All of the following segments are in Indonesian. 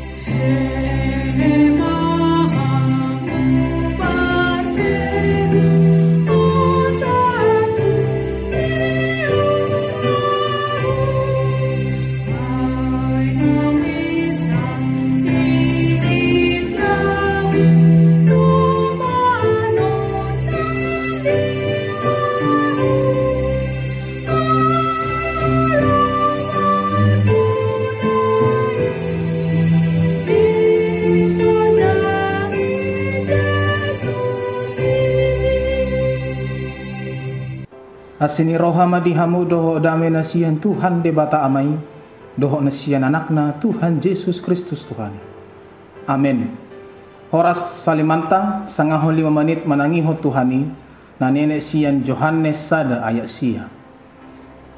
Hey. Asini rohama dihamu doho dame nasihan Tuhan debata amai doho nasihan anakna Tuhan Yesus Kristus Tuhan. Amin. Horas salimanta sangaho lima menit menangiho Tuhani na nenek sian Johannes sada ayat sia.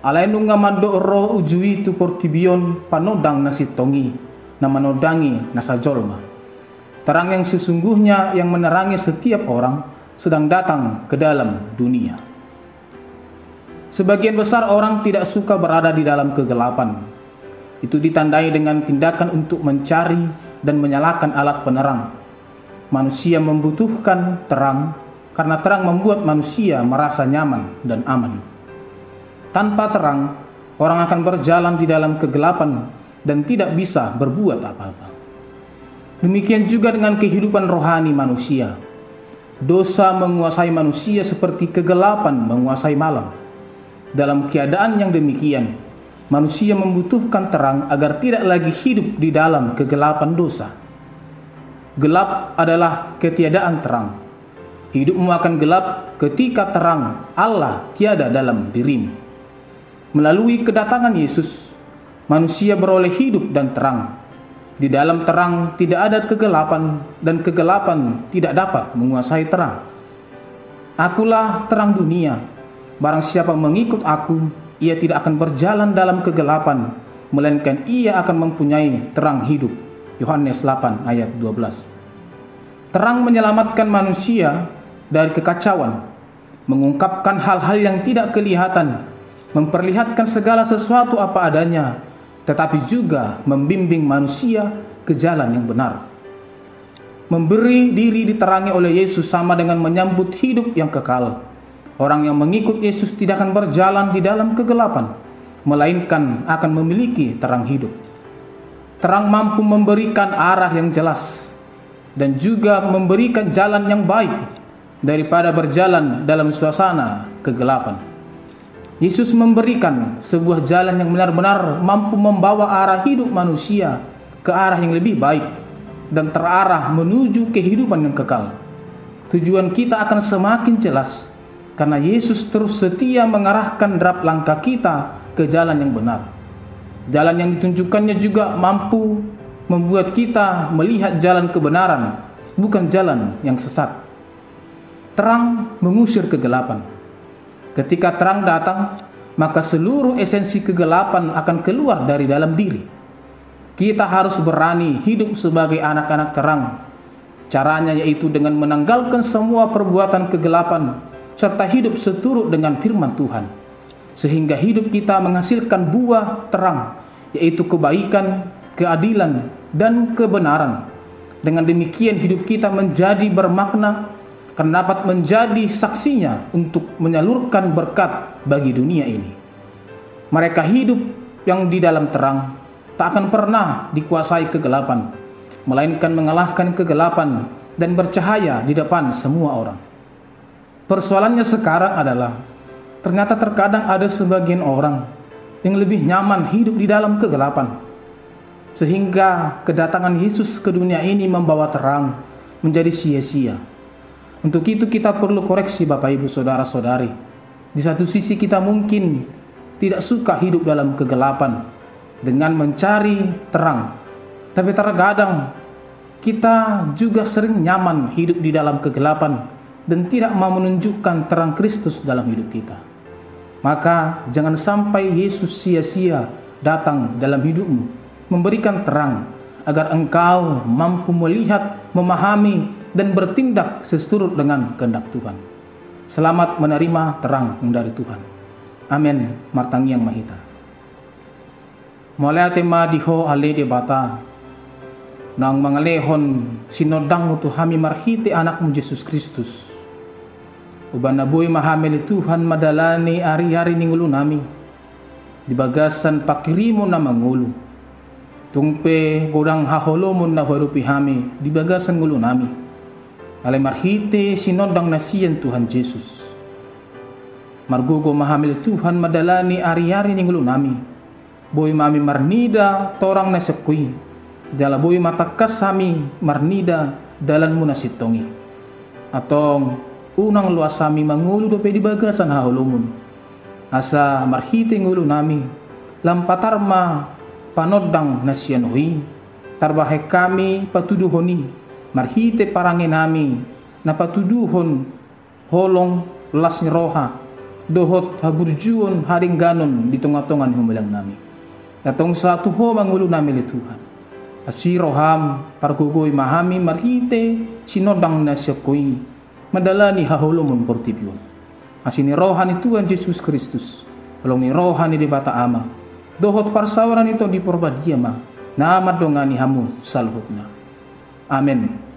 Alai nunga mando roh ujui tu portibion panodang nasi tongi na manodangi nasa jolma. Terang yang sesungguhnya yang menerangi setiap orang sedang datang ke dalam dunia. Sebagian besar orang tidak suka berada di dalam kegelapan. Itu ditandai dengan tindakan untuk mencari dan menyalakan alat penerang. Manusia membutuhkan terang karena terang membuat manusia merasa nyaman dan aman. Tanpa terang, orang akan berjalan di dalam kegelapan dan tidak bisa berbuat apa-apa. Demikian juga dengan kehidupan rohani manusia. Dosa menguasai manusia seperti kegelapan menguasai malam. Dalam keadaan yang demikian, manusia membutuhkan terang agar tidak lagi hidup di dalam kegelapan dosa. Gelap adalah ketiadaan terang. Hidupmu akan gelap ketika terang Allah tiada dalam dirimu. Melalui kedatangan Yesus, manusia beroleh hidup dan terang. Di dalam terang tidak ada kegelapan dan kegelapan tidak dapat menguasai terang. Akulah terang dunia. Barang siapa mengikut aku, ia tidak akan berjalan dalam kegelapan, melainkan ia akan mempunyai terang hidup. Yohanes 8 ayat 12. Terang menyelamatkan manusia dari kekacauan, mengungkapkan hal-hal yang tidak kelihatan, memperlihatkan segala sesuatu apa adanya, tetapi juga membimbing manusia ke jalan yang benar. Memberi diri diterangi oleh Yesus sama dengan menyambut hidup yang kekal Orang yang mengikut Yesus tidak akan berjalan di dalam kegelapan, melainkan akan memiliki terang hidup. Terang mampu memberikan arah yang jelas dan juga memberikan jalan yang baik daripada berjalan dalam suasana kegelapan. Yesus memberikan sebuah jalan yang benar-benar mampu membawa arah hidup manusia ke arah yang lebih baik dan terarah menuju kehidupan yang kekal. Tujuan kita akan semakin jelas karena Yesus terus setia mengarahkan derap langkah kita ke jalan yang benar. Jalan yang ditunjukkannya juga mampu membuat kita melihat jalan kebenaran, bukan jalan yang sesat. Terang mengusir kegelapan. Ketika terang datang, maka seluruh esensi kegelapan akan keluar dari dalam diri. Kita harus berani hidup sebagai anak-anak terang. Caranya yaitu dengan menanggalkan semua perbuatan kegelapan serta hidup seturut dengan firman Tuhan sehingga hidup kita menghasilkan buah terang yaitu kebaikan, keadilan dan kebenaran. Dengan demikian hidup kita menjadi bermakna karena dapat menjadi saksinya untuk menyalurkan berkat bagi dunia ini. Mereka hidup yang di dalam terang tak akan pernah dikuasai kegelapan, melainkan mengalahkan kegelapan dan bercahaya di depan semua orang. Persoalannya sekarang adalah ternyata terkadang ada sebagian orang yang lebih nyaman hidup di dalam kegelapan. Sehingga kedatangan Yesus ke dunia ini membawa terang menjadi sia-sia. Untuk itu kita perlu koreksi Bapak Ibu Saudara-saudari. Di satu sisi kita mungkin tidak suka hidup dalam kegelapan dengan mencari terang. Tapi terkadang kita juga sering nyaman hidup di dalam kegelapan dan tidak mau menunjukkan terang Kristus dalam hidup kita. Maka jangan sampai Yesus sia-sia datang dalam hidupmu, memberikan terang agar engkau mampu melihat, memahami, dan bertindak sesurut dengan kehendak Tuhan. Selamat menerima terang dari Tuhan. Amin. Martangi yang mahita. Mulai tema diho ale de bata. nang mangalehon sinodang tu hami marhiti anakmu Yesus Kristus. Uban na buhay mahamili Tuhan madalani ari-ari ning ulo nami. Di bagasan pakirimo na mangulo. Tungpe godang haholomon na hurupi hami di bagasan ngulo nami. Alay marhiti sinodang nasiyan Tuhan Yesus. Margugo mahamili Tuhan madalani ari-ari ning ulo nami boy mami marnida torang na sekui dala boy matakas sami marnida dalan mo na sitongi atong unang luas sami mangulo do pedi bagasan hahulumun asa marhiti ngulo nami lampatarma panodang na siyanuhi tarbahe kami patuduhoni marhite parangin nami na patuduhon holong las roha dohot haburjuon haring ganon di tunga-tungan humilang nami. Datong sa tuho mangulo namin ni Tuhan. Asiro ham parkugoy mahami marhite sinodang na koy madala ni hahulumon portibyon. Asini rohan ni Tuhan Jesus Kristus. Along ni rohan ni di bata ama. Dohot parsawaran ito di porbadia ma. Na amat ni hamu sa luhut na. Amen.